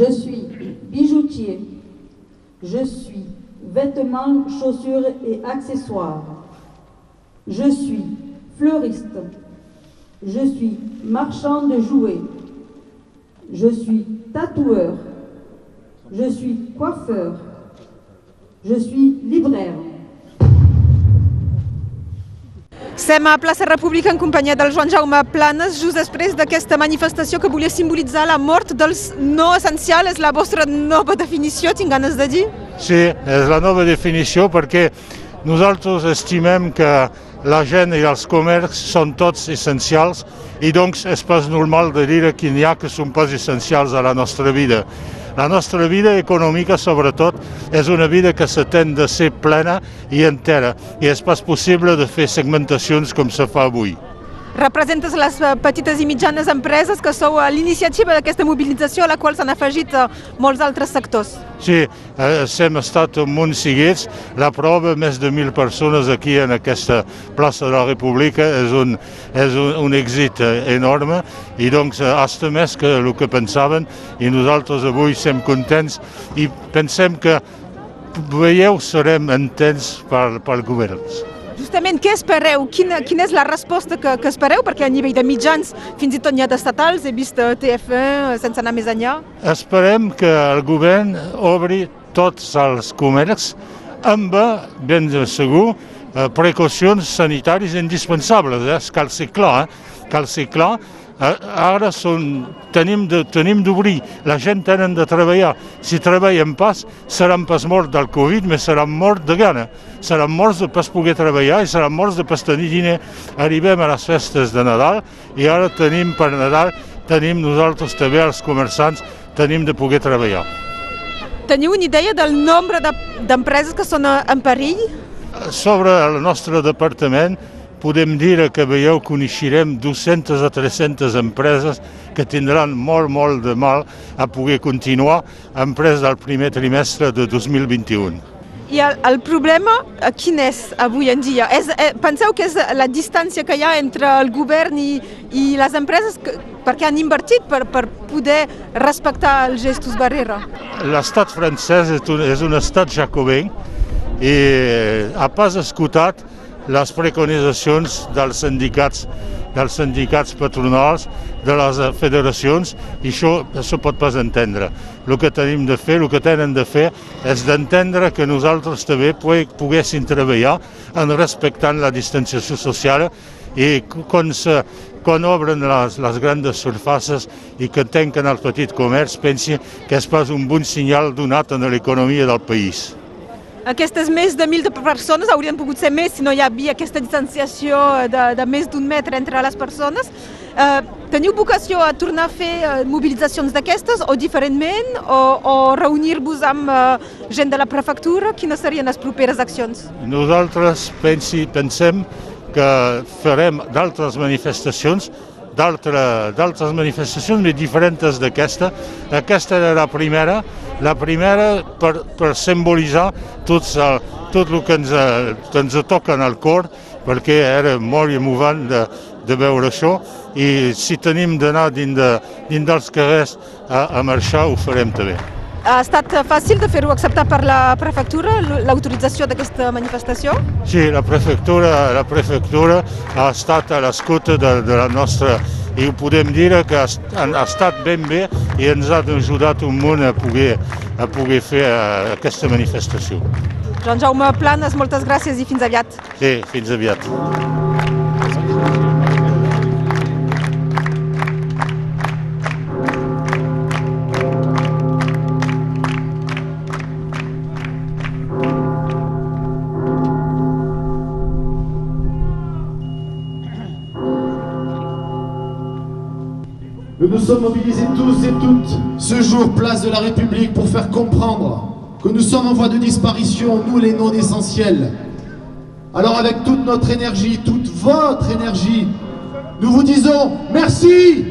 Je suis bijoutier. Je suis vêtements, chaussures et accessoires. Je suis fleuriste. Je suis marchand de jouets. Je suis tatoueur. Je suis coiffeur. Je suis libraire. Estem a plaça República en companyia del Joan Jaume Planes, just després d'aquesta manifestació que volia simbolitzar la mort dels no essencials. És la vostra nova definició, tinc ganes de dir? Sí, és la nova definició perquè nosaltres estimem que la gent i els comerços són tots essencials i doncs és pas normal de dir que n'hi ha que són pas essencials a la nostra vida. La nostra vida econòmica, sobretot, és una vida que s'atén de ser plena i entera i és pas possible de fer segmentacions com se fa avui. Representes les eh, petites i mitjanes empreses que sou a l'iniciativa d'aquesta mobilització a la qual s'han afegit eh, molts altres sectors. Sí, eh, hem estat molt seguits. La prova, més de mil persones aquí en aquesta plaça de la República, és un, és un, un èxit enorme i doncs hasta més que el que pensaven i nosaltres avui som contents i pensem que veieu serem entens pel govern. Justament, què espereu? Quina, quina és la resposta que, que espereu? Perquè a nivell de mitjans, fins i tot n'hi ha d'estatals, he vist TF1 sense anar més enllà. Esperem que el govern obri tots els comerços amb, ben segur, precaucions sanitàries indispensables. Eh? Cal ser clar, eh? cal ser clar ara són, tenim de, tenim d'obrir, la gent tenen de treballar. Si treballen pas, seran pas morts del Covid, però seran morts de gana. Seran morts de pas poder treballar i seran morts de pas tenir diner. Arribem a les festes de Nadal i ara tenim per Nadal, tenim nosaltres també els comerçants, tenim de poder treballar. Teniu una idea del nombre d'empreses de, que són en perill? Sobre el nostre departament, podem dir que veieu que coneixerem 200 o 300 empreses que tindran molt, molt de mal a poder continuar empreses del primer trimestre de 2021. I el, el problema quin és avui en dia? És, eh, penseu que és la distància que hi ha entre el govern i, i les empreses que, perquè han invertit per, per poder respectar els gestos barrera? L'estat francès és un, és un estat jacobí i ha pas escoltat les preconitzacions dels sindicats, dels sindicats patronals, de les federacions, i això se pot pas entendre. El que tenim de fer, el que tenen de fer, és d'entendre que nosaltres també poguéssim treballar en respectant la distanciació social i quan, se, quan obren les, les grans surfaces i que tanquen el petit comerç, pensi que és pas un bon senyal donat a l'economia del país. Aquestes més de mil persones haurien pogut ser més si no hi havia aquesta distanciació de, de més d'un metre entre les persones. Eh, teniu vocació a tornar a fer eh, mobilitzacions d'aquestes o diferentment o, o reunir-vos amb eh, gent de la prefectura? Quines serien les properes accions? Nosaltres pensi, pensem que farem d'altres manifestacions d'altres manifestacions més diferents d'aquesta. Aquesta era la primera, la primera per, per simbolitzar tot, el, tot el que ens, que ens toca en el cor, perquè era molt emovant de, de veure això i si tenim d'anar dins, de, dins dels carrers a, a marxar ho farem també. Ha estat fàcil de fer-ho acceptar per la prefectura, l'autorització d'aquesta manifestació? Sí, la prefectura, la prefectura ha estat a l'escolta de, de la nostra i ho podem dir que ha, ha estat ben bé i ens ha ajudat un munt a poder, a poder fer uh, aquesta manifestació. Joan Jaume Planes, moltes gràcies i fins aviat. Sí, fins aviat. Nous nous sommes mobilisés tous et toutes ce jour, place de la République, pour faire comprendre que nous sommes en voie de disparition, nous les non essentiels. Alors avec toute notre énergie, toute votre énergie, nous vous disons merci